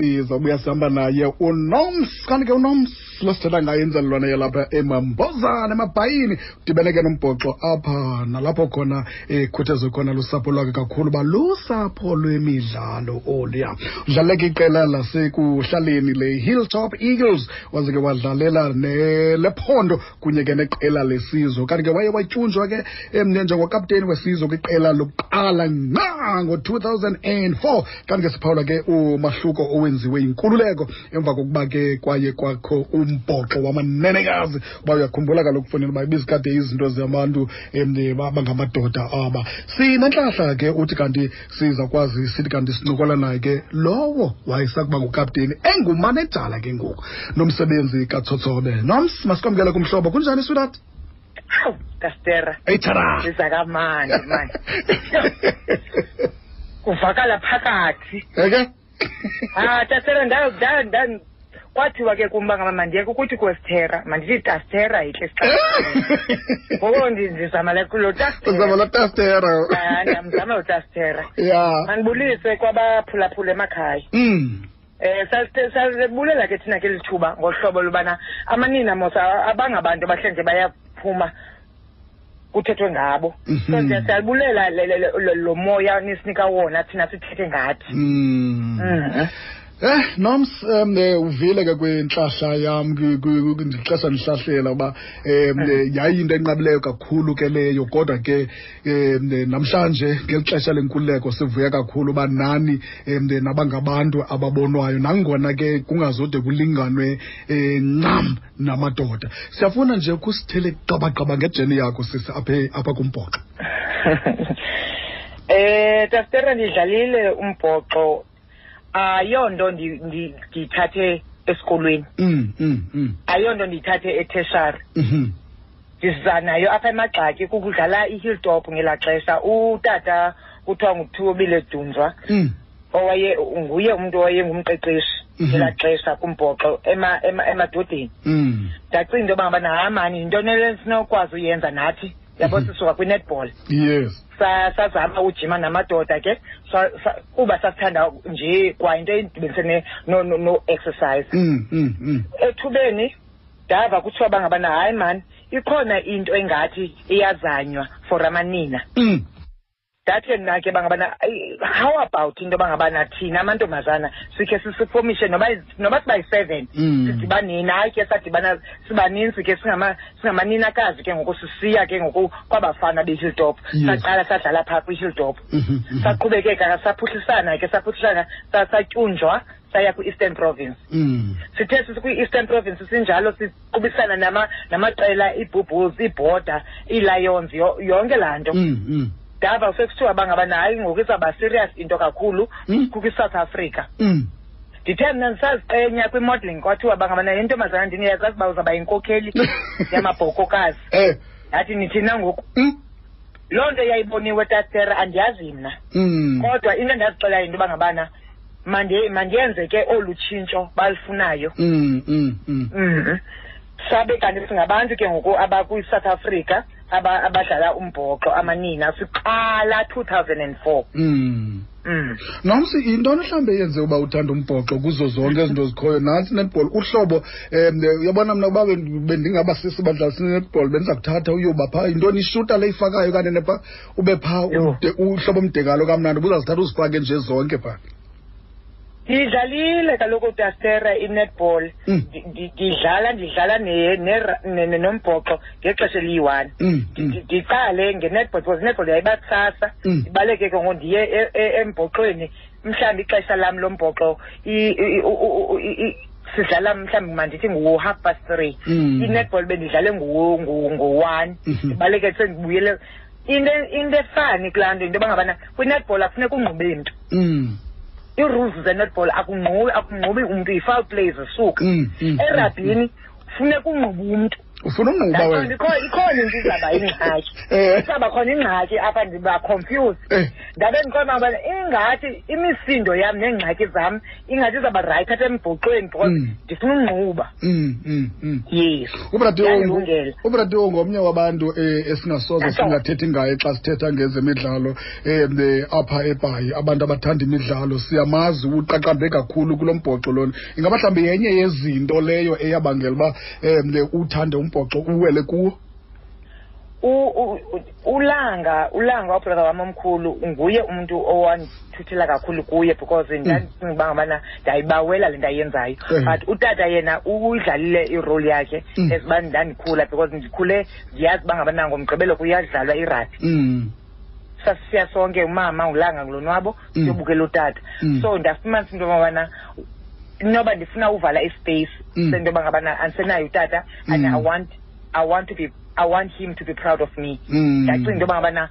sizobuya sihamba naye unoms kanti ke unoms losithetha ngayo inzalelwana yalapha emambozana emabhayini udibeneke nombhoxo apha nalapho khona ekhuthezwe khona lusapho lwakhe kakhulu uba lusapho lwemidlalo oluya udlaleka iqela lasekuhlaleni le-hilltop eagles waze ke wadlalela lephondo kunye ke neqela lesizwe. Kanti ke waye watyunjwa ke njengokapteni wesizwe kwiqela lokuqala nqa ngo-2004 kanti ke siphawula ke umahluko owenziwe yinkululeko emva kokuba ke kwaye kwakho umbhoxo wamanenekazi. Uba uyakhumbula kaloku kufanele uba ibizikade izinto zabantu um bangamadoda aba. Sinentlahla ke uthi kanti sizakwazi sithi kanti sincokola naye ke. Lowo wayesakuba ngukapteni engumanejala ke ngoku nomsebenzi katsotsobe noms masikwamkele kumhlobo. Kunjani sweetheart Hawu, Kastera. eyithara Siza kamandi manje. Kuvakala phakathi. eke ndayo ndayo. Kwathiwa ke kumba ngama mandiyeke ukuthi kwestera mandithi Kastera yihle sicela. Ngoku ndi- ndizama le kulo uzama Kastera. lotastera Ah, ndiyamzama uKastera. ya Mandibulise kwabaphulaphula emakhaya. mm Eh sasithe- sabulela ke thina ke lithuba ngohlobo lubana amanina mos a- abangabantu abahlanje bayaphuma kuthethwe ngabo Mhm. so nje siyabulela le- le- le- lo moya nisinika wona thina sithethe ngathi mm Mhm. Eh noms um eh, uvile ke kwintlahla yam ndixesha ndihlahlela uba um yayinto enqabileyo kakhulu ke leyo kodwa ke um namhlanje ngeli xesha lenkululeko sivuya kakhulu uba nani um nabangabantu ababonwayo. Nangona ke kungazode kulinganwe um ncam namadoda. Siyafuna nje kusithele qabaqaba ngejeni yakho sisi apha apha kumbhoxo. Um tasitera ndidlalile umbhoxo ayonto ndi- ndi- ndiyithathe esikolweni mm mm mm. Ayonto ndiyithathe eteshari mhm ndiza nayo apha emagxaki kukudlala ihilltop ngelaa xesha. Utata kuthiwa nguthubile dunjwa mm. owaye nguye umntu owayengumqeqeshi Mhm. ngelaa xesha kumbhoxo ema- ema- emadodeni. Mm. Ndacinga into yoba ngabana hayi mani yintoni le sinokwazi uyenza nathi? Yabo Mhm. sisuka kwi-netball. Yes. Sa- sazama ujima namadoda ke? Sa- sa- kuba sasithanda nje kwa into edibenise no-exercise mm mm mm. Ethubeni ndava kuthiwa bangabana hayi mani ikhona into engathi iyazanywa for amanina. Mm. Ndathi mna ke bangabana how about into bangabana thina amantombazana? Sikhe sisifomishe noba noba siba yi-seven sidibanini hayi ke sadibana sibaninzi ke singama- singamaninakazi ke ngoku sisiya ke ngoku kwabafana be-hilltop. Saqala sadlala phaa kwihilltop. Mhm, mhm. saqhubekeka saphuhlisana ke saphuhlisana sa- satyunjwa saya kwi-eastern province. Mm. sithe sikwi-eastern province sinjalo siqubisana nama namaqela ii-bubbles iibhoda ii-lions yonke laa nto. Mm, mm, ndava sekuthiwa bangabana hayi ngoku izawuba serious into kakhulu Mm. kukwi-south africa mm. ndithe mna ndisaziqenya kwi-modeling kwathiwa bangabana into ndini ndiniyazazi uba uzawuba yinkokheli yamabhokokazi Eh. ndathi nithina ngoku Mm. loo nto yayiboniwe tatera andiyazi mna Mm. kodwa into endazixela yinto yoba ngabana mandi- mandiyenze ke olu tshintsho balifunayo Mm, mm, mm. Mhm. sabe kanti singabantu ke ngoku abakwi-south africa abadlala umbhoxo amanina siqala 2004 Mm. mm. nomsi yintoni mhlawumbe yenze uba uthanda umbhoxo kuzo zonke izinto zikhoyo nantsi netball uhlobo um uyabona mna uba ben- bendingaba sisi badlalisa netball bendiza kuthatha uyoba phaa yintoni ishuta le ifakayo kanene phaa ube phaa Yho. umde- uhlobo mdekalo kamnandi ubuzazithatha uzifake nje zonke phaa ndidlalile kaloku tastera i-netball. Mm. Ndi- ndi- ndidlala ndidlala nombhoxo ngexesha eliyi-one. Mm, Ndi- mm. ndiqale nge-netball because i-netball yayiba kusasa ndibaleke ke ngo ndiye e- e- embhoxweni mhlawumbi ixesha lam lombhoxo. Sidlala mhlawumbi mandithi ngu-half past three. I-netball bendidlale ngo-one ndibaleke sendibuyele into into efani kulaa nto into yoba ngabana kwi-netball akufuneka ungqube mntu ii-rules ze-netball akungqubi akungqubi umntu yi-foul play zisuka mm, mm, erabhini funeka ungqube umntu. Ufuna unquba Ndaqonda wena? ikhona into izaba ingxaki izaba khona ingxaki apha ndiba confused. Eh. ndabe ndikhona ubana ingathi imisindo yam neengxaki zam ingathi izaba rayithi apha embhoxweni because Mm. ndifuna umnquba. Mm, mm, yes. Ubratiwo ongomnye ngomnye wabantu eh, esingasoze singathethi ngaye xa sithetha ngezemidlalo um apha ebhayi. Abantu abathanda imidlalo siyamazi uqaqambe kakhulu kulo mbhoxo lona. Ingaba mhlawumbi yenye yezinto leyo eyabangela uba um uthande umbhoxo uwele kuwo ulanga ulanga ubrother wam omkhulu nguye umuntu owandithuthela kakhulu kuye because ndandicinga uba ngabana ndayibawela le nto ayenzayo Eh. but utata yena uyidlalile irole yakhe Mm. as uba ndandikhula because ndikhule ndiyazi uba ngabana ngomgqibelo kuyadlalwa irugby Mm, sasisiya sonke umama ulanga ngulonwabo Mm. siyobukela utata Mm. so ndafumanisa into yobana inoba ndifuna uvala ispace Mm. sento yoba ngabana andisenayo utata and Mm. i want i want to be i want him to be proud of me Mm. ndacinga into yoba ngabana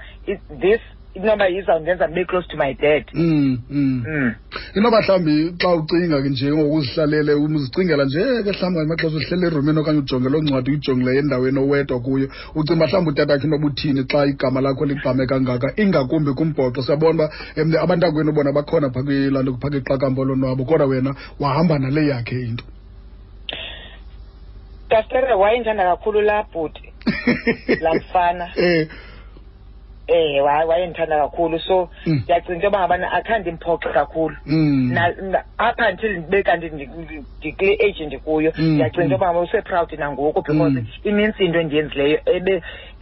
this inoba izawundenza ndibe close to my dad mm, mm. mm. inoba mhlawumbi xa ucinga ke nje ngokuzihlalele uzicingela nje ke mhlawumbi ngamanye amaxesha uhlele erumini okanye ujonge loo ncwadi uyijongileyo endaweni owedwa kuyo ucinga uba mhlawumbi utatakhe inoba uthini xa igama lakho ligqame kangaka ingakumbi kumbhoxo siyabona uba um abantakwenu bona bakhona phaa kwilaa nto phaa kwiqakamba lonwabo kodwa wena wahamba nale yakhe into dastere wayendithanda kakhulu laa bhuti laa mfana eh eh wa- wayendithanda kakhulu? So Mm. ndiyacinga into yoba ngabana akhandi mphoxe kakhulu. Mm. up until ndibe kanti ndi- ndi- ndikule age ndikuyo Mm, ndiyacinga into yoba ngaba use-proud nangoku because inintsi into endiyenzileyo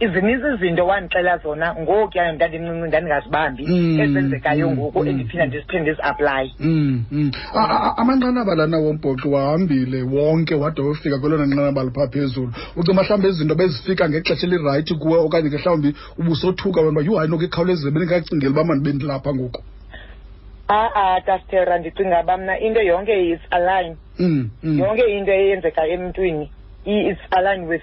ebe zininzi izinto wandixela zona ngokuya ndandimncinci ndandingazibambi Mm, ezenzekayo mm, ngoku mm. endiphinda ndiziphinde ndizi-aplaye Mm, mm. A- a- a- amanqanaba lana wombhoxo wahambile wonke wade wofika kwelona nqanaba liphaa phezulu ucinga mhlawumbi izinto bezifika ngexesha elirayithi kuwe okanye ke mhlawumbi ubusothuka wena uba yhu hayi noke ikhawulezile bendingacingeli uba mandibe ndilapha ngoku a-a dastera ndicinga uba mna into yonke is align mm, mm. yonke into eyenzeka emntwini i- is align with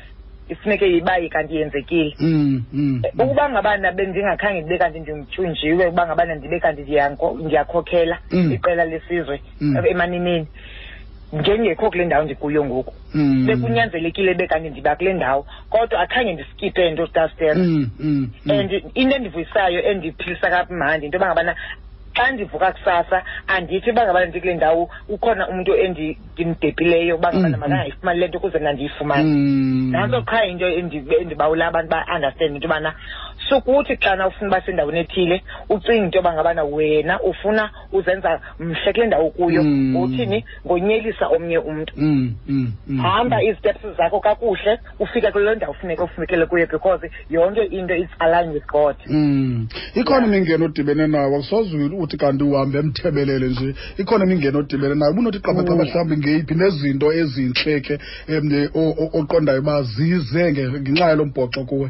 ifuneke ibayi kanti yenzekile Mm, mm, mm. ukuba ngabana bendingakhange ndibe kanti ndimtyunjiwe ukuba ngabana ndibe kanti ndiyanko- ndiyakhokhela Mm. iqela lesizwe Mm. emaninini njengekho kule ndawo ndikuyo ngoku Mm. bekunyanzelekile be kanti ndiba kule ndawo kodwa akhange ndiskiphe nto dastera Mm, mm, mm. and into endivuyisayo endiphilisa kamandi into yoba ngabana xa ndivuka kusasa andithi uba ngabana ndikule ndawo ukhona umntu endimdebhileyo ndimdebhileyo uba ngabana Mm, makangayifumani le nto ukuze mna ndiyifumane Mm. nantso qha into endibawula abantu ba-understand into yobana sukuthi xana ufuna uba sendaweni ethile ucinga into yoba ngabana wena ufuna uzenza mhle kule ndawo kuyo Mm. ngothini ngonyelisa omnye umntu Mm, mm, mm. hamba iziteps zakho kakuhle ufike kuloo ndawo funeka ufikele kuyo because yonke into is aligned with god Mm. ikhona imingeni odibene nawo akusoze uthi kanti uhambe emthebelele nje ikhona imingeni odibene nayo ubunothi qabaqaba Mm. mhlawumbi ngeyiphi nezinto ezintle ke um o- o- oqondayo uba zize nge- ngenxa yalo mbhoxo kuwe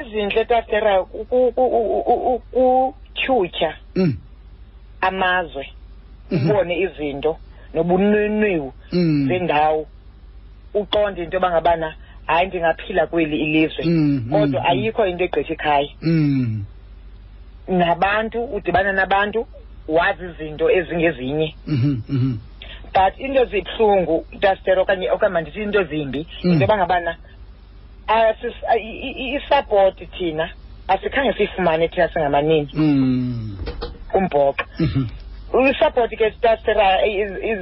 ezintle tatera ukutyhutyha Mm. amazwe Mhm. ubone izinto nobunwenwewu Mm. zendawo uqonde into yoba ngabana hayi ndingaphila kweli ilizwe Mm, kodwa mm, ayikho into egqitha ikhaya Mm. nabantu udibana nabantu wazi izinto ezingezinye Mhm, mhm. but into ezibuhlungu tastero okanye okanye mandithi into ezimbi Mm. into yoba ngabana i- isapoti thina. Asikhange siyifumane thina singamanini Mm. kumbhoxo Mhm. isapoti ke dastera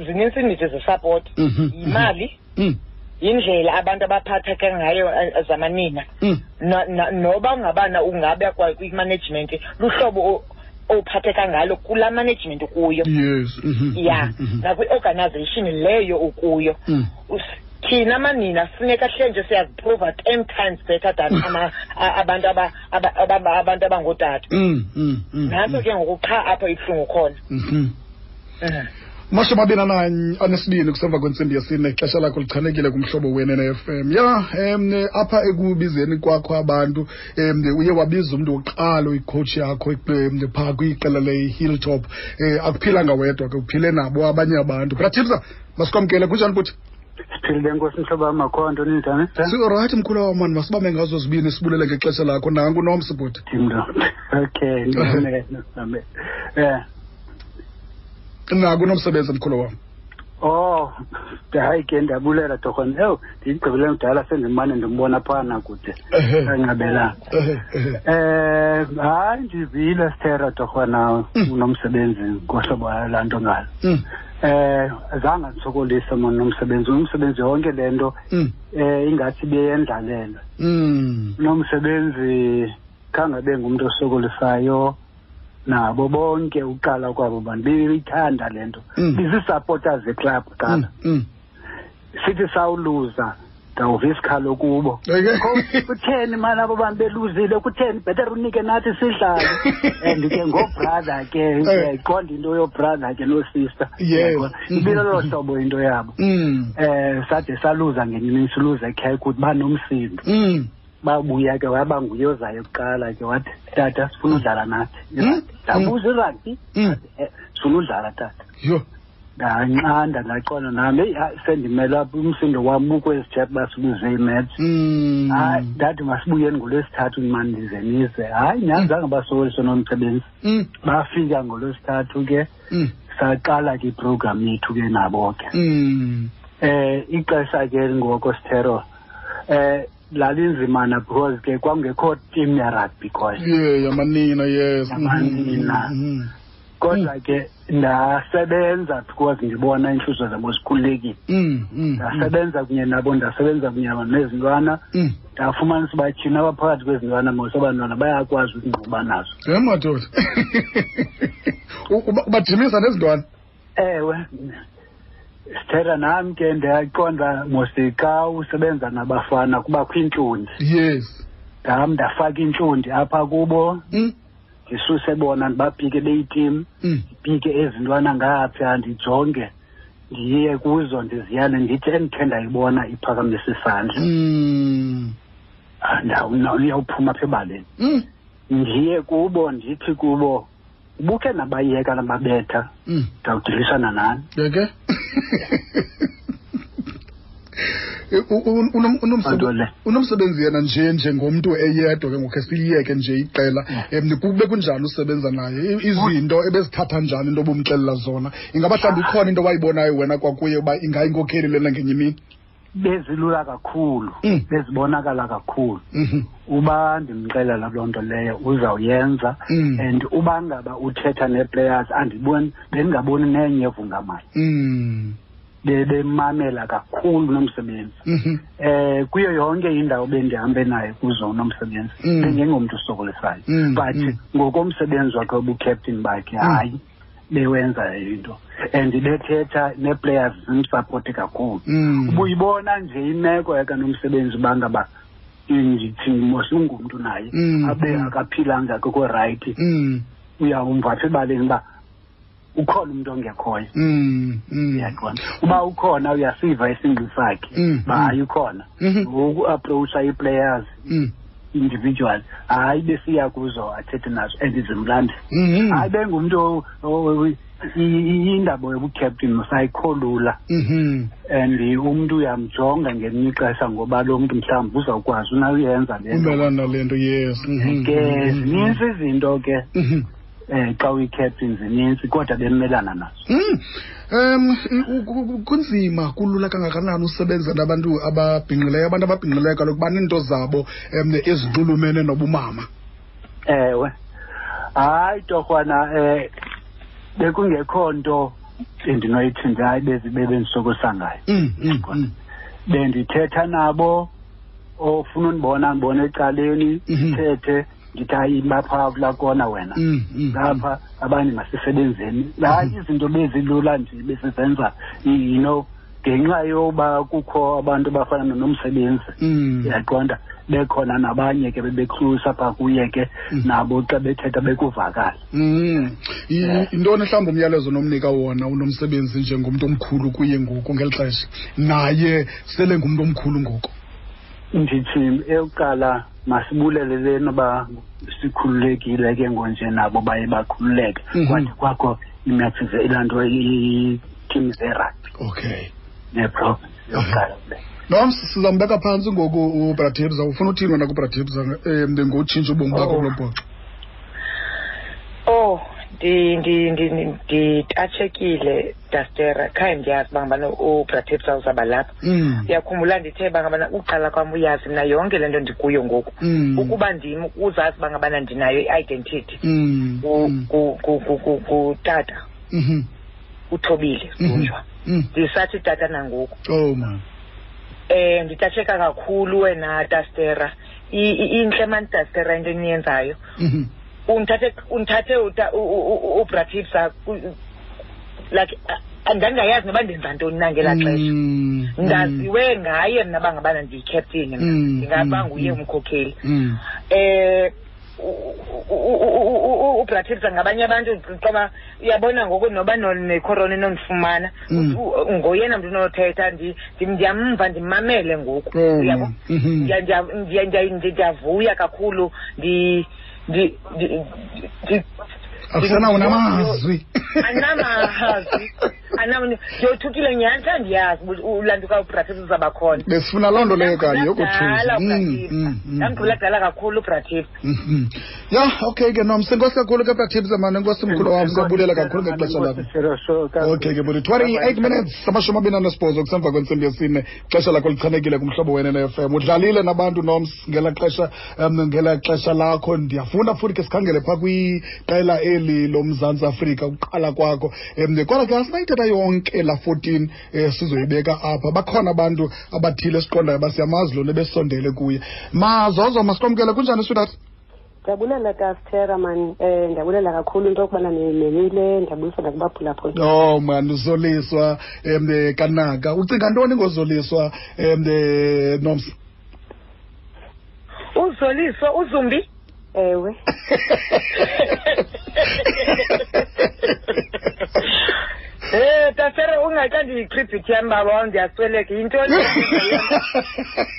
zinintsi iindidi zesapoti Mhm, yimali. Mm. yindlela abantu abaphatheke ngayo eh, zamanina. Mm. Na- na- noba ngabana ungabe kwa- kwi-management luhlobo o- ophatheka ngalo kulaa management ukuyo. Yes. Mhm, ya. Mhm, mhm. nakwi-organization leyo ukuyo. Mm. Us- thina manina funeka hle nje siyaziprova ten times better than ama- abantu aba- aba- aba- abantu abangootata. Mm, mm, mm, nantso mm. ke ngoku qha apho ibuhlungu khona. Mhm. Mashumi ananye anesibini kusemva kwentsimbi yesine ixesha lakho lichanekile kumhlobo wenene-f m. Ya um apha ekubizeni kwakho abantu um uye wabiza umntu wokuqala ikhoach yakho pha phaa kwiqela le-hilltop. Um akuphilanga wedwa ke uphile nabo abanye abantu. Bratipsa masikwamkele kunjani buthi siphilile nkosi mhlobo wam makhonto ninjani sirayithi mkhulu wamani masibambe ngazo zibini sibulele ngexesha lakho. Nanku nomsi bhuti okay um naku nomsebenzi mkhulu wam. Oh hayi ke ndiyabulela torhona. ewu ndiyigqibele mdala sendimane ndimbona phana kude. Ehe. eh hayi ndivile sithera torhona Mm. unomsebenzi ngohlobo laa nto ngalo. Mm, eh zange ndisokolise mna nomsebenzi umsebenzi yonke le nto mm, eh ingathi beyendlalelwe mm. nomsebenzi khangabe ngumntu osokolisayo nabo bonke uqala kwabo bantu beyithanda le nto Mm. bizii-supporters zeclub qala Mm, mm. sithi sawuluza ndawuva isikhalo kubo. Kutheni mani abo bantu beluzile? Kutheni? Better unike nathi sidlale. And ke ngobrother ke Eh. qonda into yobrother ke nosister. Yes. ibile lolo hlobo into yabo. Eh sade saluza ngenye imini siluza ekhaya ukuthi banomsindo. Mm. babuya ke waba nguye ozayo kuqala ke wathi tata sifuna udlala nathi. Ndabuza irugby. Mm. Eh, sifuna udlala tata. Yho. ndanqanda ndaqonda nami eyi hayi, sendimele apha umsindo wam ukwezi jet basibuze imatch Mm. hayi ndathi masibuyeni ngolwesithathu mani ndize nize hayi nyanzange basokoliswe nomsebenzi Mm, bafika ngolwesithathu ke mm, saqala ke iprogram yethu ke nabo ke mm. eh ixesha ke ngoko sithero eh lalinzimana because ke kwangekho team ya rugby khoyo Yeah, yamanina yes. Yamanina. Kodwa ke ndasebenza because ndibona iintliziyo zabo zikhululekile mm, mm, ndasebenza kunye nabo ndasebenza kunye nezintwana mm. ndafumanisa uba thina abaphakathi kwezintwana mos abantwana bayakwazi ukungquba nazo ye madoda. Ubajimisa nezintwana. ewe sithetha nam ke ndiyaqonda mosika usebenza nabafana kubakho iintlundi Yes. ndam ndafaka iintlundi apha kubo Mm, ndisuse bona ndibapike beyitim mm. ndipike ezintwana ngapha ndijonge ndiye kuzo ndiziyale ndithi endikhe ndayibona iphakamisa isandla Mm. Ah, ndaw- uyawuphuma apha ebaleni Mm. ndiye kubo ndithi kubo ubukhe nabayeka nababetha Mm. ndawudilisana nani unomsebenzi yena nje njengomntu eyedwa ke ngokhe siyiyeke nje iqela. Um kube kunjani usebenza naye. Izinto ebezithatha njani into obumxelela zona? Ingaba mhlawumbi ikhona into wayibonayo wena kwakuye uba ingayinkokheli lena ngenye imini? Bezilula kakhulu. Mm. bezibonakala kakhulu. Mhm. uba ndimxelela loo nto leyo uzawuyenza. Mm. and uba ngaba uthetha nee-players andiboni bendingaboni nenye evungamali Mm. Bebemamela kakhulu nomsebenzi Mhm. eh kuyo yonke indawo bendihambe naye kuzo unomsebenzi Mm. bengengomntu osokolisayo Mm, but mm. ngokomsebenzi wakhe obucaptain bakhe hayi bewenza into and bethetha nee-players zimsapote kakhulu Mm. ubuyibona nje imeko yakanomsebenzi uba ngaba ndithi mos ungumntu naye Mm, abe mm. akaphilanga akekho rayithi Mm. uyawumva apha ebaleni uba ukhona umntu ongekhoyo Mm. Mm. uyaqonda uba ukhona uyasiva isingqi sakhe Mm, uba mm. hayi ukhona Mhm. ngoku-aproacha ii-players Mm. individual hayi besiya kuzo athethe nazo and zimlande Mhm. hayi bengumntu o- o- i- i- indaba yobucaptain musayikho lula Mhm. and umntu uyamjonga ngelinye ixesha ngoba lo mntu mhlawumbi uzawukwazi unayenza le nto umelana nale nto yes Mhm. ke zinintsi izinto ke Um xa uyi-captain zinintsi kodwa bemelana nazo Mm. Um kunzima kulula kangakanani usebenza nabantu ababhinqileyo abantu ababhinqileyo kaloku baneento zabo um ezinxulumene nobumama ewe hayi torhwana um bekungekho nto endinoyithi nje hayi bezibe bendisokolisa ngayo Mm, mm, mm. bendithetha nabo ofuna undibona ndibona ecaleni Mhm. Ndithi hayi bapha kula kona wena. Mm, mm, ngapha abanye masisebenzeni hayi izinto bezilula nje besizenza you know ngenxa yoba kukho abantu abafana nonomsebenzi mm. uyaqonda? Bekhona nabanye ke bebeklusa pha kuye ke Mm. nabo xa bethetha bekuvakala. Mm. Yintoni mhlawumbi umyalezo nomnika wona unomsebenzi njengomntu omkhulu kuye ngoku ngeli xesha? Naye sele ngumntu omkhulu ngoku ndithi eyokuqala masibulele noba sikhululekile ke ngonje nabo baye bakhululeke. Mhm. kwathi kwakho imatches ilaa nto iitim zerugby okay. Neprovince yokuqala kule noms sizambeka phantsi ngoku ubratibza ufuna uthini wena kubratibza um ngotshintsha ubomi bakho kulo bhoxo oh ndi- ndi- ndi- ndi- nditatshekile dastera khaye ndiyazi uba ngabana ubratipsa uzawuba lapha Mm. uyakhumbula ndithe uba ngabana uqala kwam uyazi mna yonke le nto ndikuyo ngoku Mm. ukuba ndim uzazi uba ngabana ndinayo i-identity Mm. ku- ku- ku- ku- ku- kutata Mhm. uthobile Mhm. zunjwa Mm. ndisathi tata nangoku Oh man. eh nditatsheka kakhulu wena dastera intle mani dastera into eniyenzayo Mhm. undithathe undithathe uta- u- u- u- ubratipsa like ndandingayazi noba ndenza ntoni na ngelaa xesha Mm. ndaziwe ngaye mna bangabana ndiyicaptini mna Mm, ndingaba mm, nguye mm. umkhokheli Mm. eh ubratipsa ngabanye abantu qoba uyabona ngoku noba no- necorona inondifumana Mm. u- ngoyena mntu unothetha ndi- ndi- ndiyamva ndimamele ngoku Oh. Mhm. Ndiyavuya kakhulu ndi ndi ndi- ndi- Akusenawo unamazwi anamazwi anam ndiyothukile nyanta ndiyazi ulantuka ubratis khona Besifuna loo nto leyo kanye Ndamgqibela dala kakhulu ubratip Mhm. ya okay ke nomse enkosi kakhulu ke bratip zamane enkosi mkhulu wam siyabulela kakhulu ngexesha lakho. okay ke budi 28 minutes amashumi abini anesibhozo kusemva kwentsimbi yesine. Ixesha lakho lichanekile kumhlobo wena ne-fm udlalile nabantu noms ngela xesha um ngela xesha lakho. Ndiyafuna futhi ke sikhangele phaa kwiqela eli lomzantsi afrika ukuqala kwakho. Um kodwa ke asinayithetha yonke la 14 um sizoyibeka apha. Bakhona abantu abathile esiqondayo basiyamazi lona besondele kuye. Mazozo masikwamkele kunjani sweetheart ndiyabulela kastera mani um ndiyabulela kakhulu into yokubana nemile ndiyabulisa nakubaphulaphula o man uzoliswa. Eh, kanaka. Ucinga ntoni ngozoliswa em eh, noms uzoliswa uzumbi ewe Eh tasere ungaqandi icripit yami baba ndiyasweleka yintoni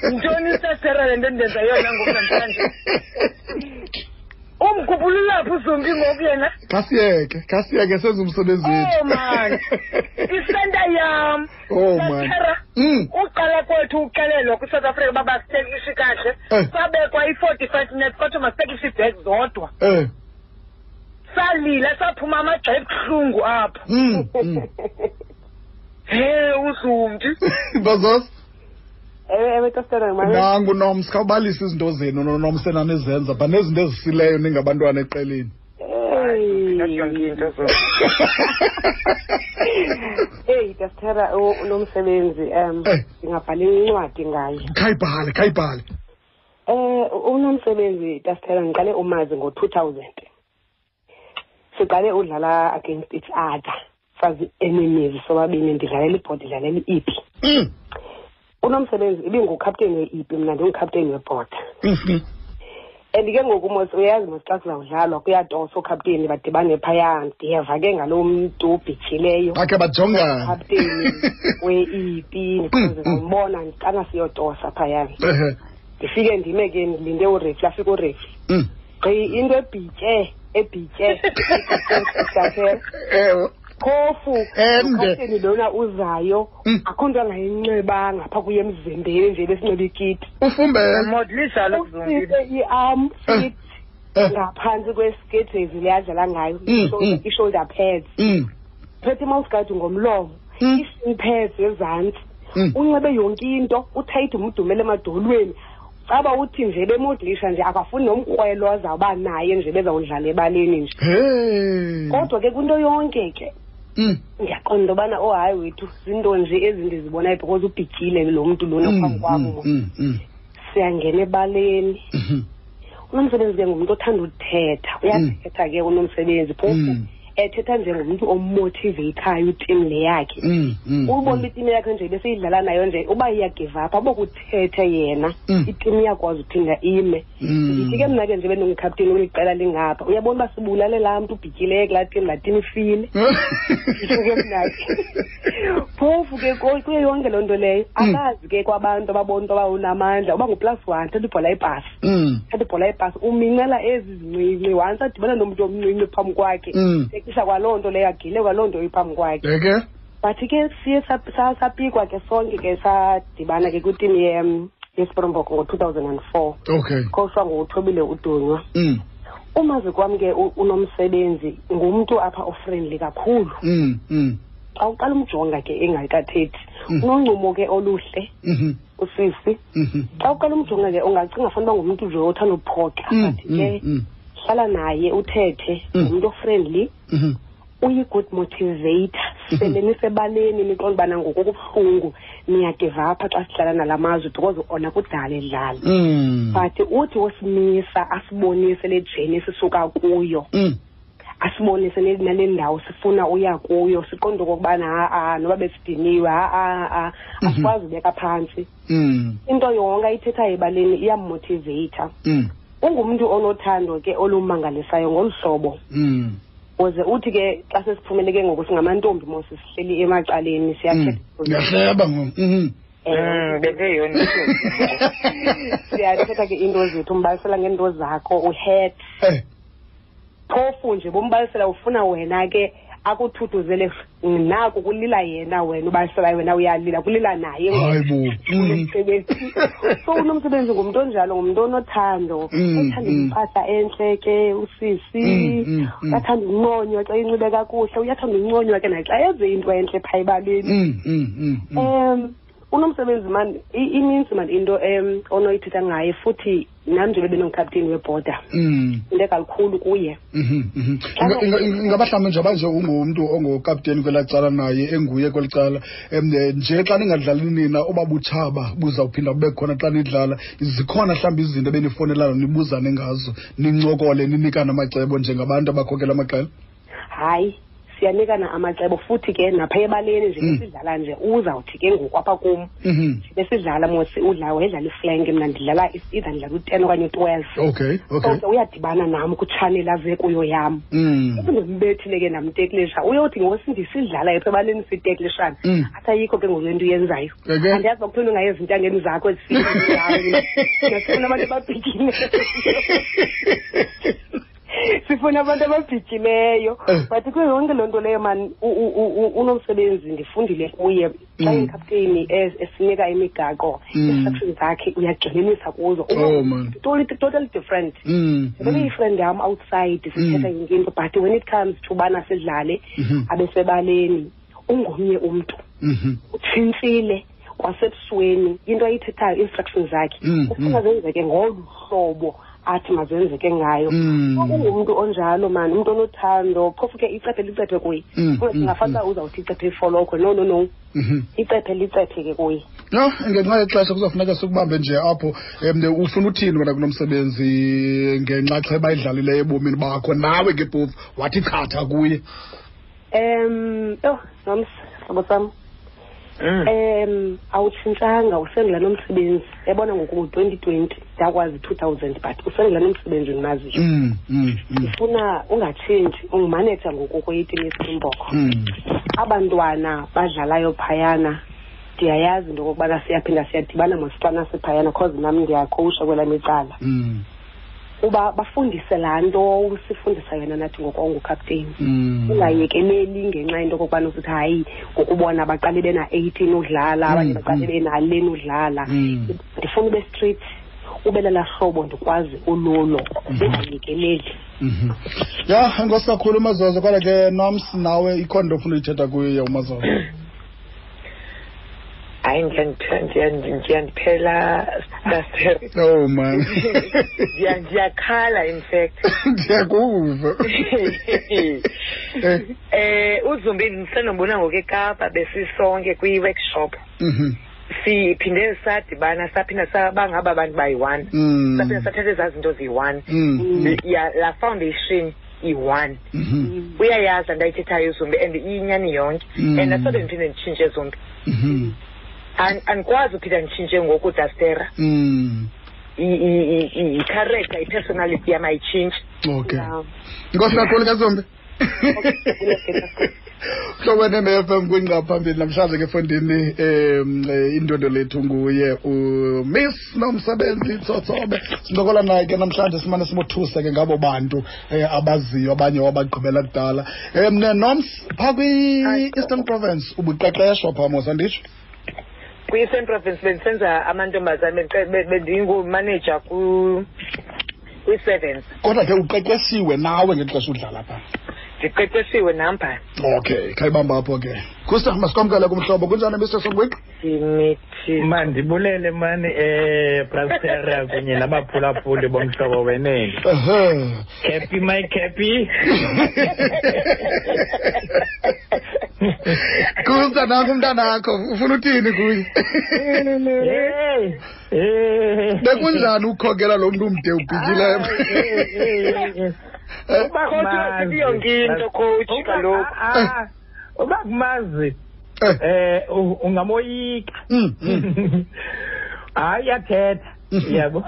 yintoni tasere le nto ndenza yona ngoku umkhubululaphi uzumbi ngoku yena kasiyeke kasiyeke senza umsebenzi wethu. Oh man. Isenta yam. Oh, man. Tasera, Mm. uqala kwethu uxelelwa kwisouth africa uba basitekishe kahle. Eh. sabekwa i-forty five minutes kodwa masitekishe ibhek zodwa. Eh. Salila saphuma amagxa ebuhlungu apho mm, mm. he uzumbi bazos ewe mani nangu noms khawubalisa izinto zenu nonoms enanizenza ba nezinto ezisileyo ningabantwana eqeleni. Eyi kastera unomsebenzi um Eh. ndingabhala incwadi ngaye khayibhale khayibhale. Um unomsebenzi kastera ndiqale umazi ngo-two thousand. Siqale udlala against each other sazi-enemies sobabini ndidlalela ibhodi dlalela iipi Mm, unomsebenzi ibingukapteni we-ipi mna ndingukapteni webhoda mhm. and ke ngoku mos uyazi mos xa kuzawudlalwa kuyatoswa ookapteni badibane phaya ndiyeva ke ngaloo mntu ubhityileyo bakhe bajongana. Kapteni we-ipi because ndimbona xana siyotosa phayana Ehe. ndifike ndime ke ndilinde urefi afike urefi Mm. gqi into ebhitye ebhitye. Idaphela ewe. Phofu ukapteni lona uzayo Mm. akho nto angayinxibanga phaa kuye emzimbeni nje besinxiba ikiti ufumbele. Modlisa lo zumbi usise iarm fit Eh. ngaphansi kwesketezi leyadlala ngayo Mm, i-shoulder- mm. i-shoulder pads. Phethe imousigadi ngomlomo ii-shin pads ezantsi unxibe yonke into uthayithi umdumele emadolweni. Caba uthi nje bemodlisha nje akafuni nomkrwelo azawuba naye nje bezawudlala ebaleni nje. Kodwa ke kwinto yonke ke ndiyaqonda into yobana oh hayi wethu zinto nje ezi ndizibonayo because ubhityile lo mntu lona mm, phambi kwam. mm, mm, mm, siyangena ebaleni. Mhm. unomsebenzi ke ngumntu othanda uthetha. Uyathetha ke unomsebenzi phofu. Mm. Ethetha njengomntu omotiveyithayo itim le yakhe. Mm, mm, ubona mm. itim yakhe nje besiyidlala nayo nje uba iyagive up abokuthethe yena itim iyakwazi uphinda ime. Ndithi ke mna ke nje bendingukapteni kweliqela lingapha uyabona uba sibulale laa mntu ubhityileyo kulaa tim laa tim ifile nditsho ke mnake phofu ke kuye kuyo yonke loo nto leyo. Abazi akazi ke kwabantu ababona yoba unamandla uba nguplus one thatha ibhola yepasi Mm, thatha ibhola ipasi umincela ezi zincinci once adibana nomntu omncinci phambi kwakhe Mm. tekisha kwaloo nto leyo agile kwaloo nto iphambi kwakhe. Eke? But ke siye sap- sa- sapikwa ke sonke ke sadibana ke kwitimu ye- yespringbok ngo-two thousand and four. Okay. Khoswa nguthobile udunywa Mm, umazi kwam ke u- unomsebenzi ngumntu apha ofriendly kakhulu. Mm, mm, xa uqala umjonga ke engakathethi Mm. unoncumo ke oluhle mhm, usisi. Mhm. xa uqala umjonga ke ungacinga fanele uba ngumntu nje othanda ukuphoxa Mm, but ke mm, mm, hlala naye uthethe Mm. ngumntu ofriendly mhm. uyi-good motivator. Sele nisebaleni niqonda ubana ngokokubuhlungu niyagiva apha xa sihlala nala mazwe because ona kudala edlala Mm, but uthi wosimisa asibonise le jeni sisuka kuyo. Mm, asibonise ne- nale ndawo sifuna uya kuyo siqonde okokubana ha-a noba besidiniwe ha-a Mhm. asikwazi ubeka phantsi mm, into yonke ayithethayo ebaleni iyammotiveyitha mm, ungumntu onothando ke olumangalisayo ngolu hlobo mm. uze uthi ke xa sesiphumele ke ngoku singamantombi mos sihleli emacaleni Mm. siyakhetha Ngiyahleba ngo. Mhm. Mm, bendeyona siyathetha ke into zethu umbalisela ngeento zakho uhet Eh, phofu nje bombalisela ufuna wena ke akuthuthuzele naku kulila yena wena ubaliselayo wena uyalila kulila naye hayi bo. Mhm. umsebenzi so unomsebenzi ngumntu onjalo ngumntu onothando Mm, ethanda mm. impahla entle ke usisi Mm, mm, mm. uyathanda unconywa xa inxibe kakuhle uyathanda unconywa ke naxa yenze into entle phaa ebaleni Mm, mm, mm, mm. um unomsebenzi mani ininzi mani into um onoyithetha ngaye futhi nam njengoba bendingukapteni webhoda Mm. into kalukhulu kuye Mhm, mhm. Inga- inga- inga- ingaba mhlawumbi njengoba nje ungumntu ongukapteni kwelaa cala naye enguye kweli cala um nje xa ningadlali nina oba butshaba buzawuphinda bube khona xa nidlala zikhona mhlawumbi izinto ebenifonelana nibuzane ngazo nincokole ninikane amacebo njengabantu abakhokela amaqela hayi siyanikana amacebo futhi ke napha ebaleni nje Mm. besidlala nje uzawuthi ke ngoku apha kum. Mhm. besidlala mos udla wayedlala iflank mna ndidlala either ndidlala u-ten okanye u-twelve. Okay so okay. Ke uyadibana nam kutshaneli aze kuyo yam. Mm. ke namteklisha uyothi ngoku ndisidlala epha ebaleni siteklishana Mm. athi ayikho ke ngoku lento uyenzayo. Andiyazi bakuthiwa ungayenzi intangeni zakho ezifike ababhikine sifuna abantu ababhityileyo Eh. but kuyo yonke loo nto leyo mani u- u- u- u- unomsebenzi ndifundile kuye xa Mm. ingikapteni es- esinika imigaqo Mm. instructions zakhe uyagxininisa kuzo Oh, man. totally, totally different Mm, Ndibe mm. yifriend yam outside sithetha Mm. yonke into but when it comes to ubana sidlale Mhm. abesebaleni ungomnye umntu Mhm. utshintshile kwasebusweni into ayithethayo instructions zakhe Mm, ufuna mm. zenzeke ngolu hlobo athi mazenzeke ngayo. Mm. ungumntu onjalo mani umntu onothando phofu ke icephe licephe kuye. Mm, ungafani mm, uzawuthi icephe ifolokhwe no no no. Mhm. icephe licephe ke kuye. No ngenxa yexesha kuzawufuneka sikubambe nje apho um ufuna uthini wena kunomsebenzi ngenxa ngenxaxheba bayidlalileyo ebomini bakho? Nawe ke phofu wathi chatha kuye. Um yho noms hlobo sam. Um awutshintshanga usengula nomsebenzi. Yabona ngoku ngu-twenty twenty ndakwazi two thousand but usengula nomsebenzi ndimaziyo Mm, mm, mm, ndifuna ungatshintshi ungumaneja ngoku kweyitini yespringbok mm. abantwana badlalayo phayana ndiyayazi into okokubana siyaphinda siyadibana mosixana siphayana cause nam ndiyakhowusha kwelam icala Mm, uba bafundise laa nto usifundisa yona nathi ngokwangukapteni mm. ungayekeleli ngenxa yento okokubana usithi hayi ngokubona baqale bena-eighteen udlala abanye Mm, baqale benaleni benalen udlala Mm. ndifuna ube street ube lelaa hlobo ndikwazi ululo ungayekeleli Mhm. ya enkosi kakhulu umazozo kodwa ke noms nawe ikhona into ofuna uyithetha kuye umazozo hayi ndiyandiphe- ndiyandi- ndiyandiphela sister oh man Ndiya- ndiyakhala in fact ndiyakuva Eh, eh uzumbini ndisenobona ngoku ekapa besisonke kwi-workshop mhm. siphinde sadibana saphinda saba ngaba abantu bayi-one Mm. saphinda sathatha ezaa zinto ziyi-one Mm. ya la foundation iyi-one Mhm. uyayazi andayithethayo uzumbi and iyinyani yonke Mm. and asobe ndiphinde nditshintshe zumbi Mhm. An- andikwazi uphinda nditshintshe ngoku dastera. Mm. i-character i-personality yam ayitshintshi okay. Inkosi kakhulu kazombe hlobo nene-fm ne-fm kwingqaphambili namhlanje ke efondini um indondo lethu nguye umiss nomsebenzi tsotsobe sincokola naye ke namhlanje simane simothuse ke ngabo bantu um abaziyo abanye wabagqibela kudala. Um noms phaa kwi-eastern province ubuqeqeshwa phaa mos kwi-eastern province bendisenza amantombazane bendingumaneja kwi-sevens kodwa ke uqeqesiwe nawe ngexesha udlala phaa ndiqeqeshiwe nampha okay khayibamba apho ke. Kusta masikwamkele kumhlobo kunjani mr songwiqi simithi. Mandibulele mani eh brastera kunye nabaphulaphuli bomhlobo wenene. Ehe. Happy my happy kusta nanku umntanakho ufuna uthini kuye? Hey eh bekunjani ukhokela lo mntu umde ubhityileyo Eh, uba kumazi yonke into, coach, kaloku. ah, uba kumazi eh, ungamoyika. Mm, mm. hayi iyathetha. Mhm. yabo.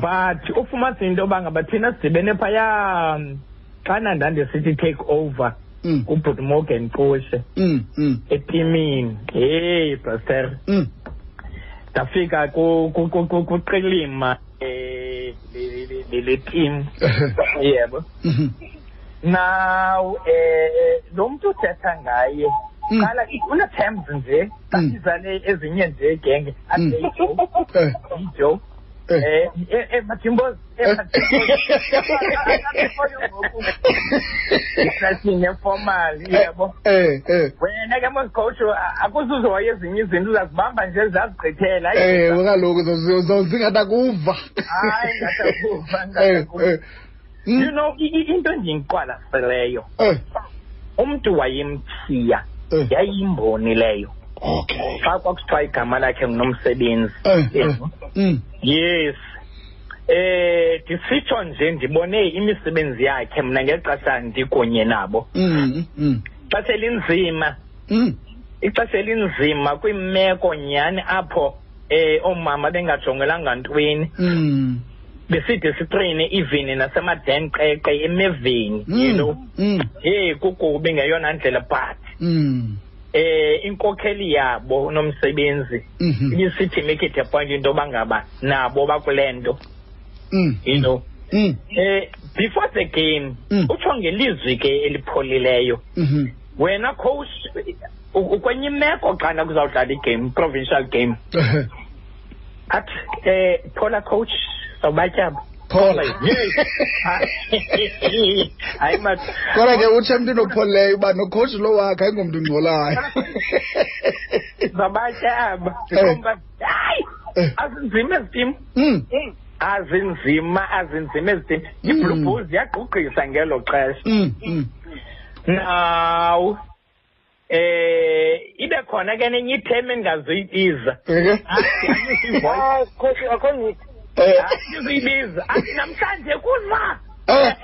But ufumanise into yoba ngaba thina sidibene phaya um, xana ndandisithi take over Mm, kubhuti morgan qoshe mm, mm, etimini. Heyi braster mm. ndafika ku- ku- ku- ku- kuqilima eh, le- le- le- le team yebo Mhm. now eh lo muntu uthetha ngaye Mm. qala une-terms nje Mm. azizale ezinye nje igenge Mm. athi yijo Eh, eh. eh eh, eh eh itrashini informal yebo Eh, eh. wena ke mosicoach akuzuzoya ezinye izinto uzazibamba nje zazigqithela ewe kaloku zingathakuva Hayi, ngatakuva, Eh, ngatakuva. eh. You know into endiyiqwalaseleyo eh, umntu wayemthiya eh. yayimboni leyo okay. Xa kwakusithiwa igama lakhe ngunomsebenzi Eh, eh. Yebo. Mm, yes. Eh ndisitsho nje ndibone imisebenzi yakhe mna ngexesha ndikunye nabo. Mm, mm, ixesha elinzima. Mm. ixesha elinzima kwiimeko nyhani apho eh oomama bengajongelanga ntweni. Mm, beside sitreyine even nasemadenqeqe emeveni you mm, know? mm, hey kukubi ngeyona ndlela but mm, eh inkokeli yabo nomsebenzi mhm, ibisithi make it a point into yoba ngaba nabo bakule nto. Mm, you know? Mm, eh before the game Mm. utsho ngelizwi ke elipholileyo. Mhm. wena coach u- ukwenye imeko xana kuzawudlala igame provincial game. Ehe. athi eh phola coach sawubatyaba Phola. yes hayi ma kodwa ke utsho emntwini opholileyo uba nokhoshi lo wakhe ayingomntu ngcolayo zabatyaba Eh. ndikomba hayi Eh. azinzima ezi tim Mm, azinzima azinzima ezi tim iblue Mm. bulls yagqugqisa ngelo xesha mm, mm. now eh ibe khona ke nenye item engazoyibiza Ehe. Ah, coach akho need Eh, ndizoyibiza athi namhlanje kuza eh.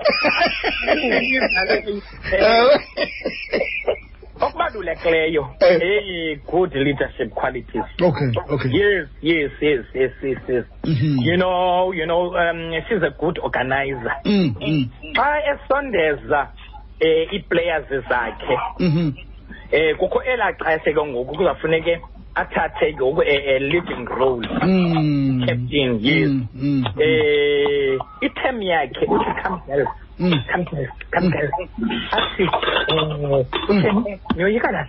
Ewe. okubalulekileyo Eh. hey good leadership qualities okay okay yes yes yes yes yes yes Mhm. you know you know um she's a good organizer Mm, mm, xa esondeza eh ii-players zakhe mhm. eh kukho elaa xesha ke ngoku kuzawufuneke athathe ke ngoku a leading role Mm. captain yes Mm, mm, eh item yakhe uthi come girls mm. come girls come girls athi eh utheni niyoyika la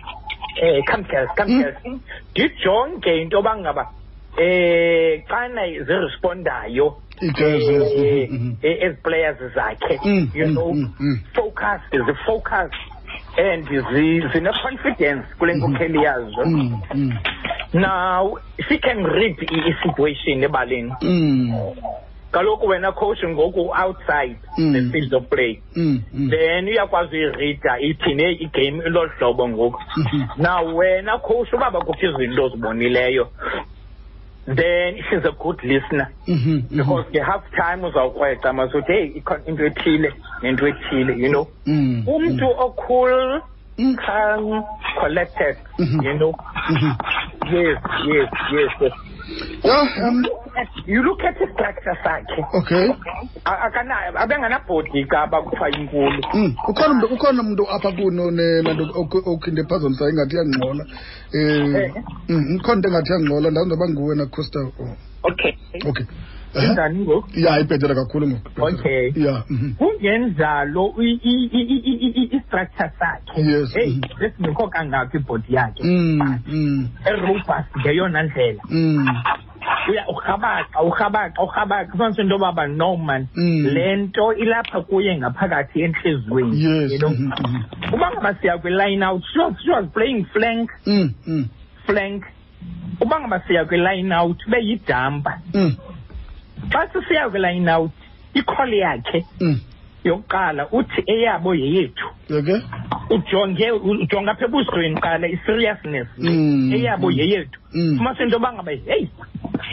eh come girls come Mm. girls ndijonge into yoba ngaba eh xana zirespondayo Ii-girls, yes, eh, mhm, mhm. eh, ezi players zakhe Mm, you mm, know mm, mm. focused zi-focused and zi- zine-confidence kule nkokheli yazo. Mm, mm, now she can read i- i-situation ebaleni. Mm, kaloku wena coach ngoku outside Mm. the field of play. Mm, mm. then uyakwazi uyirida iphine igame ilo hlobo ngoku. Mhm. now wena coach uba bakukho izinto ozibonileyo. Then she's a good listener Mhm, mhm. because nge-half time uzawukrweca masuthi heyi into ethile nento ethile you know Mm, umntu ocool mm, calm collected Mhm. you know mhm. yes yes yes yes Yeah, um, you look at istructure sakhe okay. A- akana abenganabhodika abakuthiwa inkulu Mm. Ukhona umuntu ukhona umuntu apha kuno nenanto okhinde phazonisa ingathi iyangcola. Eh, Eh. mm, ukhona into engathi iyangcola ndawuzoba nguwe na Costa. Oh, okay Okay. Eh? njani ngoku Ya ibhetele kakhulu ngoku. Okay. Yeah. mhm. kungenjalo i- i- i- i- i- i- i-structure sakhe Yes, heyi mhm. besingekho kangaphi ibhodi yakhe Mm, mm, erobust ngeyona ndlela mm. uya urhabaxa urhabaxa urhabaxa ufumanise into yoba no man Mm. le nto ilapha kuye ngaphakathi entliziyweni yes you know mhm, mhm. uba ngaba siya kwi-line out she was, she was playing flank Mm, mm, flank uba ngaba siya kwi-line out beyidampa mm, xa sisiya kwi-line out ikholi yakhe mm. yokuqala uthi eyabo yeyethu. Okay ujonge ujonge apha ebusweni qala i-seriousness. Mm, eyabo mm. yeyethu. Mm. fumanise into yoba ngaba heyi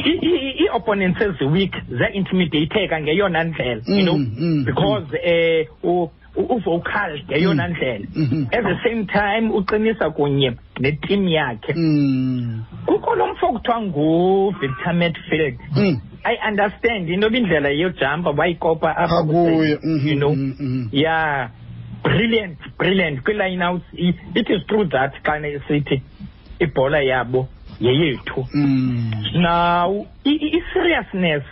i- i- ii-opponents eziweak zia-intimidateka ngeyona ndlela you know? Mm, mm, because eh u- u- uvocal ngeyona Mm. ndlela. Mhm. at the same time uqinisa kunye netim yakhe. Mm, kukho lo mfo kuthiwa nguvictor medfield mm. i understand into yoba indlela yojampa wayikopa apha Akuye, kuseni, mhm, you know. mhm, mhm. yeah brilliant brilliant. Kwi-line outs i- it is true that xana isithi ibhola yabo yeyethu. Mm, now i- i- i-seriousness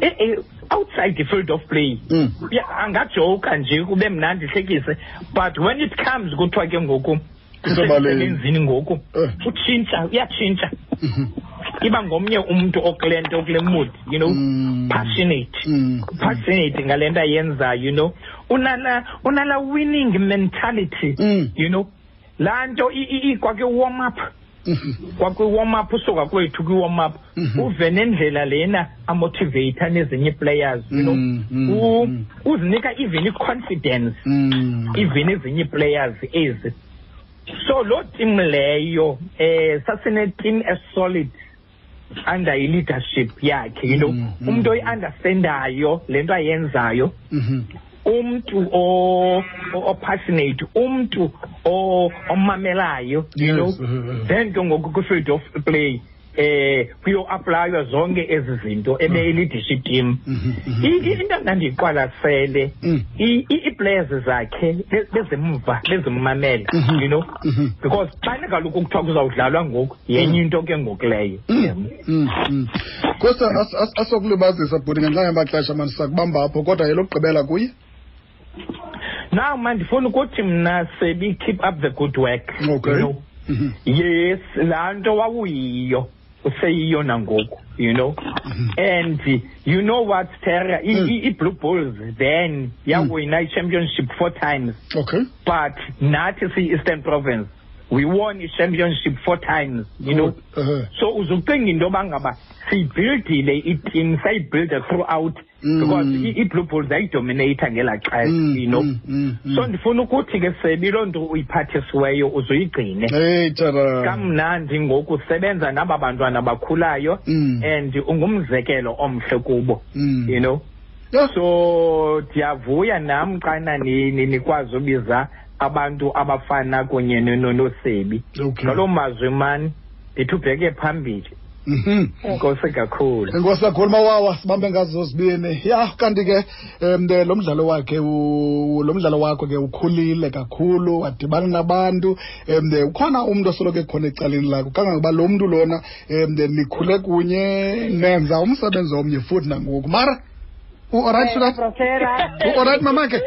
eh, eh, outside the field of play mm. yeah, angajoka nje kube mnandi ihlekise but when it comes kuthiwa ke ngoku Kusebaleni. kusebenzini ngoku Eh. utshintsha uyatshintsha Mhm. iba ngomnye umntu okule nto okule mood you know Mm. passionate Mm. passionate ngale nto ayenzayo you know unala unala winning mentality Mm. you know laa nto i- i- i- kwakwi-warm up Mhm. Kwakwi-warm up usuka kwethu kwi-warm up Mhm. uve nendlela lena amotivata nezinye ii-players you know Mm, mm, U- mm. uzinika even i-confidence Mm. even ezinye ii-players ezi so loo tim leyo eh sasinetim esolid under i-leadership yakhe you know Mm, mm. umntu oyi-understandayo le nto ayenzayo Mhm. Umntu o- o- opassionate umntu o- omamelayo you Yes, know uh, uh. then ke ngoku kwi-field of play eh kuyo-aplaywa zonke ezi zinto ebeyi-leadership team Mhm, mhm. I- i- into ndandiyiqwalasele Mm. i- i- ii-players zakhe be- bezimva bezimmamela Mhm. you know Mhm. because xana kaloku kuthiwa kuzawudlalwa ngoku yenye into ke ngoku leyo Mm, mm, mm. Kosta as- as- asokulibazisa bhuti ngenxa yamaxesha mani sakubamba apho kodwa yelokugqibela kuye now mandifuna ukuthi mna sebi keep up the good work Okay. you know. Mhm. yes laa nto wawuyiyo useyiyo nangoku you know. And you know what terra Mm. i-blue bulls then yawina i-championship four times. Okay. But nathi siyi-eastern province we won i-championship four times you know Good. Uh-huh. so uzucinga into yoba ngaba siyibhildile itim sayibhilda throughout Mm. because i- i-blue bulls yayidominata ngelaa xesha Mm, you know mm, mm, mm. so ndifuna ukuthi ke sebi loo nto uyiphathisiweyo uzuyigcine hey tara kamnandi ngoku usebenza naba bantwana bakhulayo Mm. and ungumzekelo omhle kubo Mm. you know Yeah. so ndiyavuya nam xana ni- ni- nikwazi ubiza abantu abafana kunye nonosebi no- nosebi Okay. ngaloo mazwi mani ndithi ubheke phambili. Mhm. enkosi kakhulu. Enkosi kakhulu mawawa sibambe ngazo zibini. Ya kanti ke um lo mdlalo wakhe lo mdlalo wakho ke ukhulile kakhulu wadibana nabantu. Um ukhona umntu osoloko ekhona ecaleni lakho? Kangangoba lo mntu lona um nikhule kunye nenza umsebenzi omnye futhi nangoku. Mara U alright, Sudat? U alright, mamanke?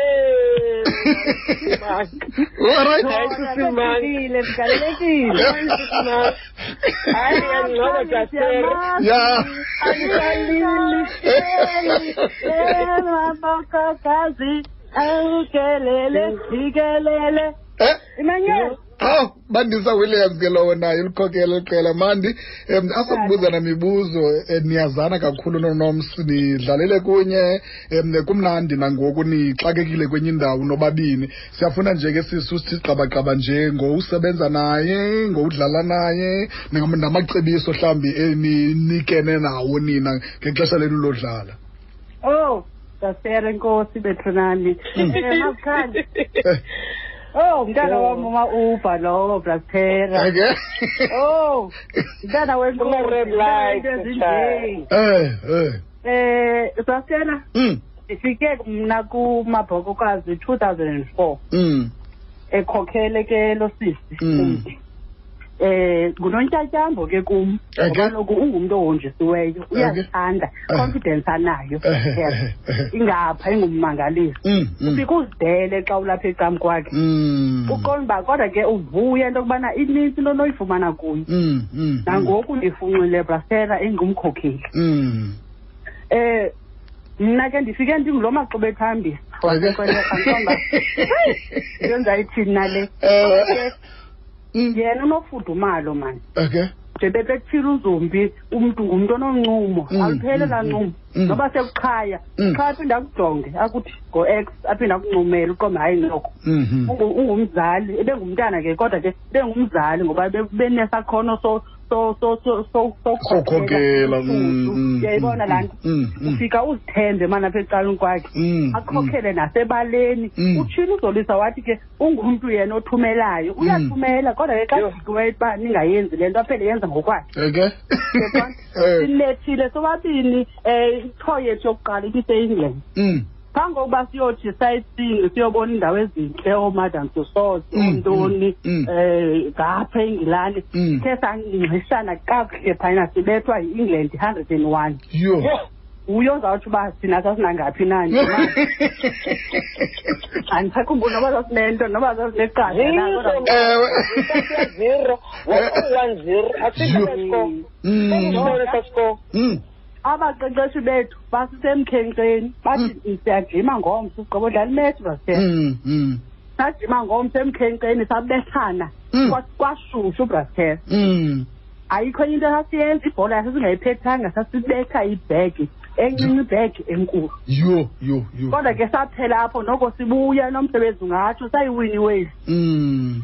U alright? Ja. Ja. Ukelele, ukelele. Eh? Imanyela. aw bandisa williams ke lowo naye ulikhokela liqela mandi um asokubuza namibuzo um niyazana kakhulu nonoms nidlalele kunye um kumnandi nangoku nixakekile kwenye indawo nobabini. Siyafuna nje ke sisu sithi qabaqaba nje ngowusebenza naye ngowudlala naye nam- namacebiso mhlawumbi eninikene nawo nina ngexesha lenu lodlala. Oh dasera nkosi bethunani makhandi Eh, oh mntana wami uma-uber lowo ake oh mntana wenkosi eh eh. Eh brastera mm ndifike mna kumabhokokazi two thousand and four. Mm ekhokhele ke lo sisi. Mm. Eh ngunontyatyambo ke kum Okay. ngoba kaloku ungumntu ohonjisiweyo uyazithanda Eh. confidence anayo Eh, yes eh, eh. ingapha ingummangalisi Mm, mm. ufike uzidele xa ulapha ecam kwakhe Mm. uqonda uba kodwa ke uvuya into yokubana inintsi into onoyifumana kuyo Mm, mm, nangoku ndifunxile brastera engumkhokheli Mm. eh mna ke ndifike ndingulo maxuba ethambisa wasekweleantomba yenza ithini nale Ewe. Ke, Mm. Yena unofudumalo mani Okay. nje bebekuthile uzumbi umntu ngumntu ononcumo Mm, aluphele mm, laa mm, ncumo mm. Noba sekuqhaya Mm. qha aphinde akujonge akuthi ngo-x aphinde akuncumele uqombe hayi noko Mhm. Ungu- ungumzali ebengumntana ke kodwa ke bengumzali ngoba be- benesakhono so so so so so so Sokhokela, mm, mm, uyayibona mm, laa nto mm, mm. ufika uzithembe mana apha ecaleni kwakhe Mm, akhokhele nasebaleni Mm. utshile uzolisa wathi ke ungumntu yena othumelayo uyathumela kodwa ke xa Yho. kudikiweyo uba ningayenzi le nto aphele yenza ngokwakhe Okay. Uyabona? Eh. silethile sobabini um itho yethu yokuqala ibise-england Mm. phambi kokuba siyothi sightseeing siyobona iindawo ezintle oomadam tussauds Mm, oontoni mm, mm. um ngapha engilani Mm. khe sancishana kakuhle phayana sibethwa yi-england hundred and one. Yo. uye ozawutsho uba thina sasinangaphi na andisakhumbuli noba sasinento noba sasineqasha na kodwa Ewe. zero. One one zero? Asikho abaqeqeshi bethu basisemkhenkceni bathi siyajima ngomso sigqiba udlala imethi brastel Mm. Mm. sajima ngomso emkhenkceni sabethana. Kwa- kwashushu brastel Mm. ayikho enye into sasiyenza ibhola yasesingayiphethanga sasibetha ibhegi encinci ibhegi enkulu Yo, yo, yo. kodwa ke saphela apho noko sibuya nomsebenzi ungatsho sayiwini Mm.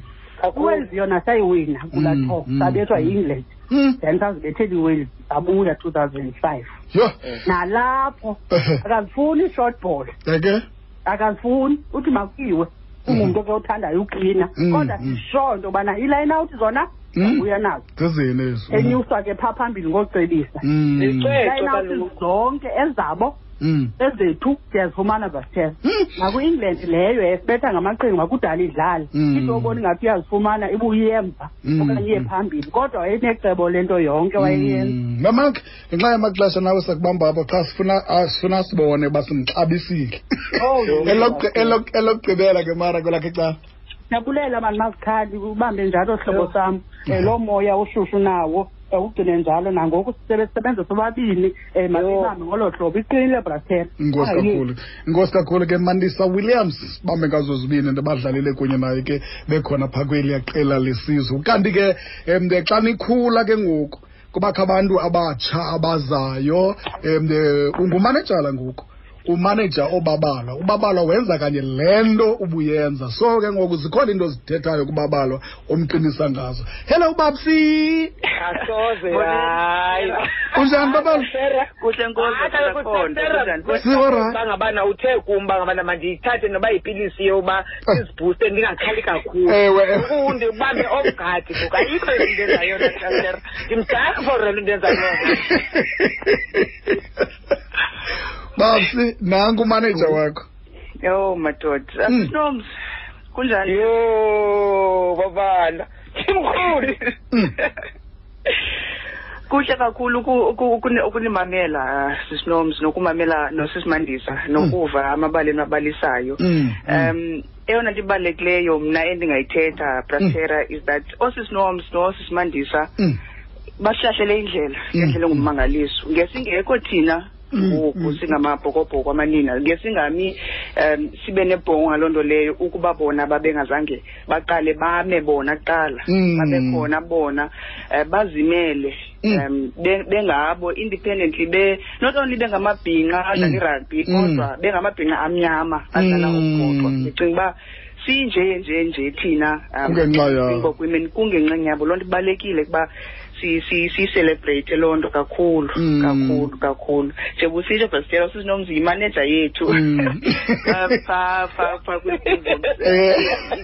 uwales yona sayiwina kulaa mm, sabethwa yi-england Mm. then sazibethela iwales sabuya two thousand and five Yo. nalapho akazifuni i-short ball Okay. akazifuni uthi makuyiwe ungumntu ke othandayo uklina Mm, kodwa mm. sisho into yobana iline out zona Mm. uya nazo Zezini ezo. enyuswa ke phaa phambili ngocebisa Mm. Licetho line out kaloku. zonke ezabo Mm. Ezethu siyazifumana basithela Mm. naku-england leyo yasibetha ngamaqhinga kudala idlala Mm. into obona ingathi uyazifumana ibuye emva Mm, okanye iye mm. phambili kodwa wayenecebo lento yonke wayeyenza Mm. Mamak, ngenxa yamaxesha nawe sakubamba apho xa sifuna ah, sifuna sibone uba simxabisile. Oh, Elok- elok- elokugqibela ke mara kwelakhe icala. siyabulela mani mazikhali ubambe njalo hlobo sam um loo moya ushushu nawo um ugcine njalo nangoku sisebe- sisebenza sobabini um masibambe ngolo hlobo iqinile brastera Inkosi kakhulu. Inkosi kakhulu ke Mandisa Williams bambe ngazo zibini ndabadlalile kunye naye ke bekhona phaa kweliya qela lesizwe. Kanti ke ke xa nikhula ke ngoku kubakho abantu abatsha abazayo em ungumanejala ngoku. Umaneja obabalwa ubabalwa wenza kanye le nto ubuyenza. So ke ngoku zikhona into zithethayo kubabalwa omqinisa ngazo. Hello babsi. Asoze hayi. Unjani babalo kuhle uthe kum bangabana mandiyithathe noba yipilisi yoba sizibhuste ndingakhali kakhulu. Ewe. ndibambe ofgadi kukayikho ayikho into ndenza yona tasera ndimdala for le nto ndenza yona babsi nangu umaneja wakho. Yho madoda. Mm. asinoms kunjani? Yo babala. Timkhulu Mm. kuhle kakhulu uku- uku- ukuni- ukunimamela sisinoms nokumamela nosisimandisa nokuva amabaleni abalisayo um eyona nto ibalulekileyo mna endingayithetha brastera is that osisinoms nosisimandisa basihlahlele indlela indlela engummangaliso ngesingekho thina ngoku mm. singamabhokobhoko amanina ngesingami um sibe nebhonga ngaloo nto leyo ukuba bona babengazange baqale bame bona kuqala Mm. babekhona bona um bazimele Mm. um bengabo independently be not only bengamabhinqa adlala Mm. irugby Mm. kodwa bengamabhinqa amnyama adlala Mm. umbhoxo ndicinga uba sinje nje nje thina um, Kungenxa yabo. Loo nto ibalulekile ukuba siyicelebrate loo nto kakhulu Mm. kakhulu kakhulu njengoba usitsho brastela sisinomzi yimaneja yethu Mm. Um, phaa phaa phaa kwi-Springbok. Eh.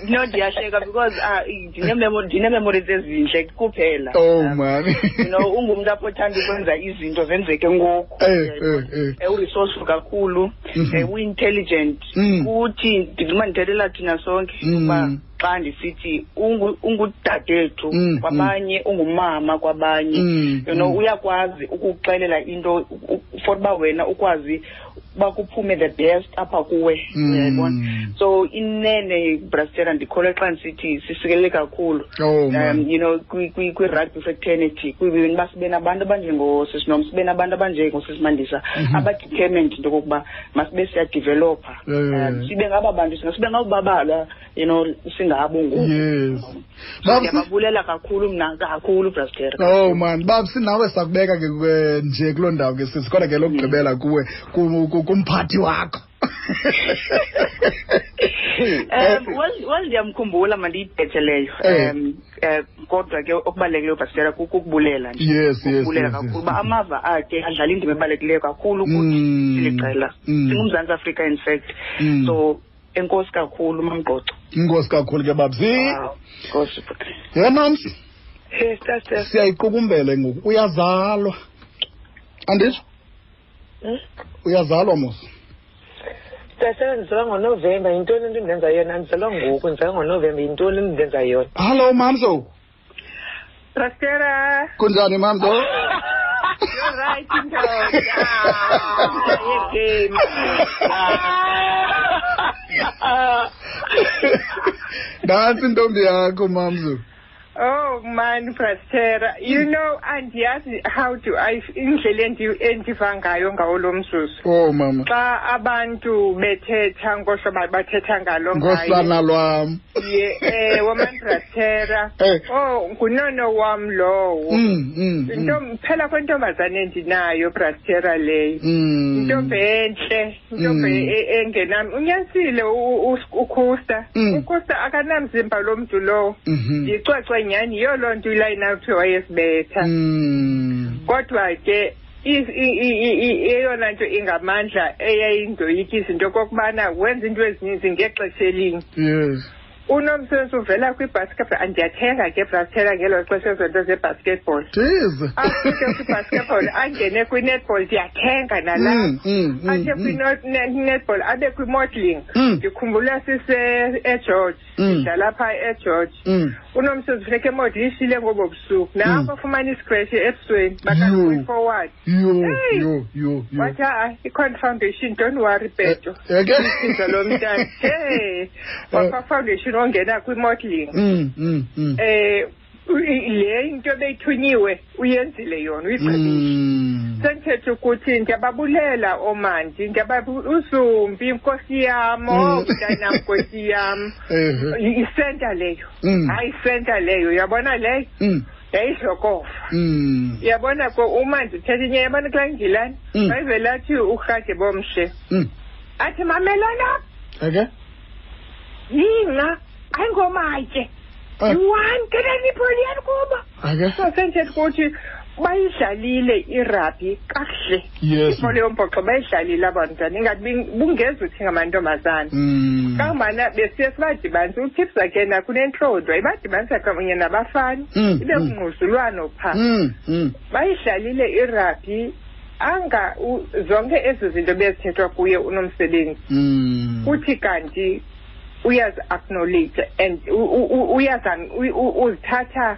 no ndiyahleka because ah, ndine-memo- ndine-memories ezintle kuphela oh Um, man you know ungumntu apho othanda ukwenza izinto zenzeke ngoku Eh, eh, eh. Eh, uresourceful kakhulu Mhm. eh, uintelligent Mm. kuthi ndicuma ndithethela thina sonke Mm. uba xa ndisithi ungu- ungudadethu Mm, kwabanye ungumama kwabanye Mm, you know mm. uyakwazi ukuxelela into for uba wena ukwazi uba kuphume the best apha kuwe Mm. uyayibona so inene brastera ndikholwe xa ndisithi sisikele kakhulu Oh, man. um you know kwi- kwi- kwi-rugby fraternity kwiwini uba sibe nabantu abanjengosisinom sibe nabantu abanjengosesimandisa Mhm. abadetermined into yokokuba masibe siyadevelopha Yeah. um sibe ngaba bantu singa sibe ngabo babalwa you know singabo ngoku yes So, Babs- ndiyababulela kakhulu mna kakhulu brastera Oh man, babs nawe sakubeka ke kwe- nje kuloo ndawo ke sisi kodwa ke lokugqibela kuwe ku- ku- kumphathi wakho. um well well ndiyamkhumbula mandiyibhethe leyo Eh. um um kodwa ke okubalulekileyo brastera kukubulela nje Yes, yes, ukubulela yes, kakhulu yes. uba amava akhe adlala indima ebalulekileyo kakhulu kuthi Mm. siliqela Mm. singumzantsi afrika in fact Mm. so enkosi kakhulu mamgqoxo Inkosi kakhulu ke babs. Wow. Nkosi bhuti. Yena msi Yes, sister. siyayiqukumbele ngoku uyazalwa. Anditsho Hmm? Uyazalwa mos. Sister, ndizalwa ngoNovemba. Yintoni into endenza yona? Ndizalwa ngoku. Ndizalwa ngoNovemba. Yintoni into endenza yona? Hello mamso. Brastera. Kunjani mamso? You're right, indoda. Yegame. Nansi intombi yakho mamso. Oh man, Brastera. You know, andiyazi how do I indlela endi- endiva ngayo ngawo lo mzuzu. Oh mama. Xa abantu bethetha ngosho ba- bathetha ngalo ngaye. Ngosana lwam. Ye, eh, woman. Eh. Oh, ngunono wam lowo. Mm mm. mm. Intom phela kwentombazane endinayo Brastera leyo. Mm. Intombi enhle, intombi Mm. e- engenam. Unyanisile ukhusta. Ukhusta akanamzimba lo mntu lowo. Mhm. Yicwecwe nyhani yiyo loo nto ilayini awuthi wayesibetha. Mm. Kodwa ke i- i- i- i- eyona nto ingamandla eyayindoyikisa into yokokubana wenza into ezininzi ngexesha elinye Yes. Unomsebenzi uvela kwibasketball andiyathenga ke brastera ngelo xesha ezo nto zebasketball Jeez. afike kwibasketball angene kwinetball ndiyathenga nalapho Mm, mm, mm, athe mm. kwinetball abe kwimodeling Mm. ndikhumbula sise egeorge Mm. sidlala phaa egeorge Mm. unomsebenzi funeka emodilishile ngobo busuku nako afumana isikreshi ebusweni Yo. bakanforward Yo, Hey. yo, yo, yo. wathi ha icon foundation don't worry beto Eh, eh, ke? isiza lo mntana hey wakwa foundation ongena kwimodeling Mm, mm, mm. eh u- i- le into beyithunyiwe uyenzile yona uyigqibile Mm. sengithethe ukuthi ndiyababulela omandi ndiyababu- uzumbi inkosi yam oh Mm. mntanam nkosi yam Ehe. I- isenta leyo Mm. hayi isenta leyo uyabona leyo Mm. yayidlokofa Mm. uyabona ko uma ndithetha inye yabona kulaa ngilani Mm. wayevele athi urhage bomshe Mm. athi mamelana Okay. Yina ayingomatye Ah. yi-one kenanipholiyani kuba Okay. so sendithetha ukuthi bayidlalile irabhi kakuhle Yes. ibhola yombhoxo bayidlalile abantwana ingathi bungeza uthi ngamantombazana Mm. kangubana besiye sibadibanisa utips akhe na kunentlondwa ibadibanisa kunye nabafana Mm, ibe mm. kungquzulwano phaa Mm. Mm. bayidlalile irabhi anga u- zonke ezi zinto bezithethwa kuye unomsebenzi Mm. kuthi kanti uyazi acknowledge and uzithatha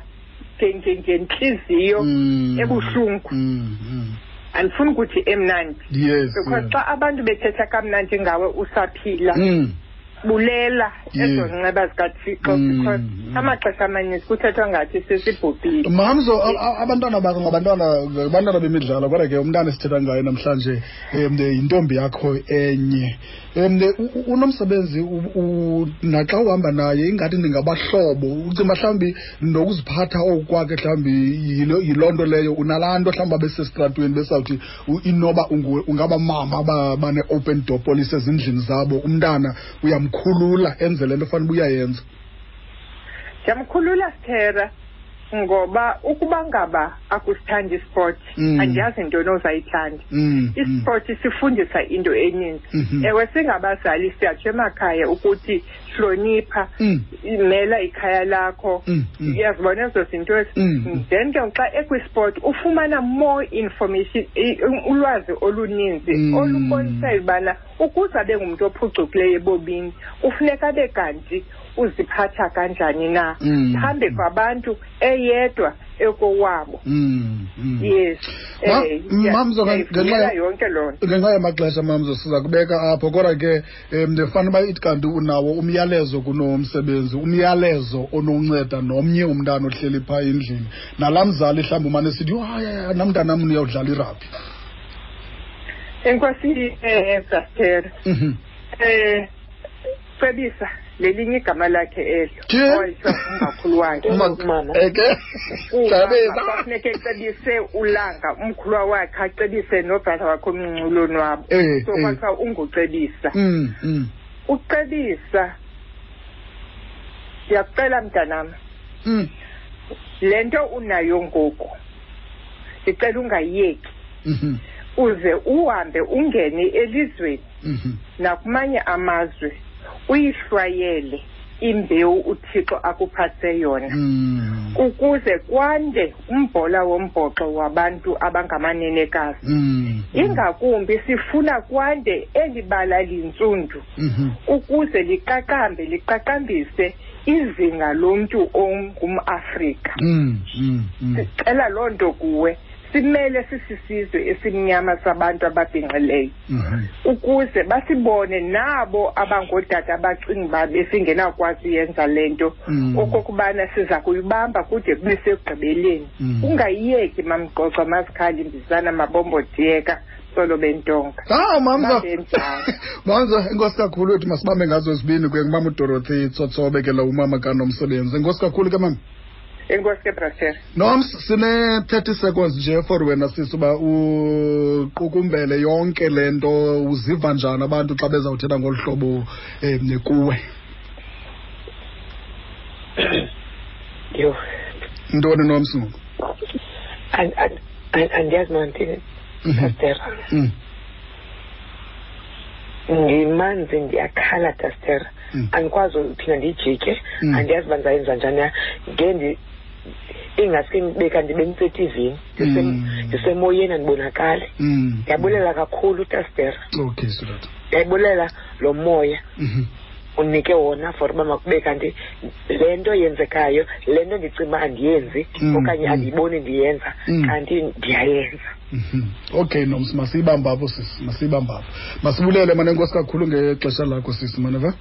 nge- nge- ngentliziyo Mm. ebuhlungu. Mm. Mm. andifuni ukuthi emnandi. Because xa abantu bethetha kamnandi ngawe usaphila. Bulela ezo nceba zikathixo because amaxesha amaninzi kuthethwa ngathi sesibhubhile. Mamzo abantwana bakho ngabantwana ngabantwana bemidlalo kodwa ke umntana esithetha ngayo namhlanje um yintombi yakho enye um unomsebenzi naxa uhamba naye ingathi ningabahlobo. Ucinga mhlawumbi nokuziphatha oku kwakhe mhlawumbi yiloo nto leyo unalaa nto mhlawumbi abesestratweni besawuthi inoba ungabamama ungaba mama aba- bane-open door police ezindlini zabo umntana uyamkhulula enze le nto fanele uba uyayenza. Ndiyamkhulula sithera ngoba ukuba ngaba akusithanda isport Mm. andiyazi ntoni ozayithanda Mm, mm. isport sifundisa into eninzi Mhm. ewe singabazali siyatsho emakhaya ukuthi hlonipha Mm. imela ikhaya lakho Mm, mm. uyazibona ezo zinto ezi Mm. then ke xa ekwisport ufumana more information ulwazi oluninzi Mm. olubonisayo ubana ukuze abe ngumntu ophucukileyo ebomini ufuneka abe kanti uziphatha kanjani na? Mm. phambi kwabantu eyedwa ekowabo. Mm, mm. yes. Ma- eh, Mamzo, ndiyayivuyela ngenxa- yonke loo nto. ngenxa yamaxesha mamzo siza kubeka apho. Kodwa ke um ndifana uba ithi kanti unawo umyalezo kunomsebenzi umyalezo ononceda nomnye umntana ohleli phaa endlini. Nalaa mzali mhlawumbi umane sithi "Yho, hayi namntanam uyawudlala irabhi. Enkosi eh Sastera -hmm. eh cebisa lelinye igama lakhe elo owayithiwa umkhulu wakhe Cebisa. kwafuneka ecebise ulanga umkhulwa wakhe acebise nobhatha wakhe omnculweni wabo. Eh, so eh. kwathiwa ungucebisa Mm, mm, ucebisa. Ndiyakucela mntanam mm, le nto unayo ngoku ndicela ungayiyeki mhm, uze uhambe ungene elizweni mhm. nakumanye amazwe. Uyihlwayele imbewu uthixo akuphathe yona. Mm, ukuze kwande umbhola wombhoxo wabantu abangamanenekazi. Mm, ingakumbi sifuna kwande eli bala lintsundu mhm. ukuze liqaqambe liqaqambise izinga lomntu ongumafrika. Mm, mm, mm. sicela loo nto kuwe. Simele sisisizwe esimnyama sabantu ababhinqileyo. Ukuze basibone nabo abangootata abacinga uba besingenakwazi uyenza le nto. Mm. okokubana siza kuyibamba kude kube sekugqibeleni Mm. ungayiyeki mamgxoxo masikhali mbizana mabombodiyeka solo bentonga. Ah mamza mamza enkosi kakhulu wethu masibambe ngazo zibini kuye ngumama udorothy tsotsobe ke lo umama kanomsebenzi. Enkosi kakhulu ke mama enkosi ke noms sine-thirty seconds nje for wena sisi uba uqukumbele yonke le nto uziva njani abantu xa bezawuthetha ngolu hlobo um kuwe yho ntoni noms ngoku an- an- an- andiyazi mantini Mhm. tastera Mm, ndimanzi ndiyakhala dastera Mm. andikwazi uphinda ndiyijike Mm. andiyazi uba ndizayenza njani ngendi ingaske ndibe kanti bendisetivini Mm. ndisemoyeni andibonakali mm. ndiyabulela kakhulu tastera okay sweetheart ndiyayibulela lo moya Mhm. unike wona for uba makube kanti le nto yenzekayo le nto ndicinga uba andiyenzi Mm, okanye mm. andiyiboni ndiyenza Mm. kanti ndiyayenza Mhm. okay noms masiyibambe apho sisi masiyibambe apho masibulele mana enkosi kakhulu ngexesha lakho sisi maneva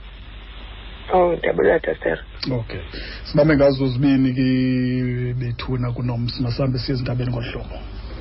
oh ndiyabulela tasera okay. Sibambe ngazo zibini ke bethuna kunomsi masihambe siye ezintabeni ngolu hlobo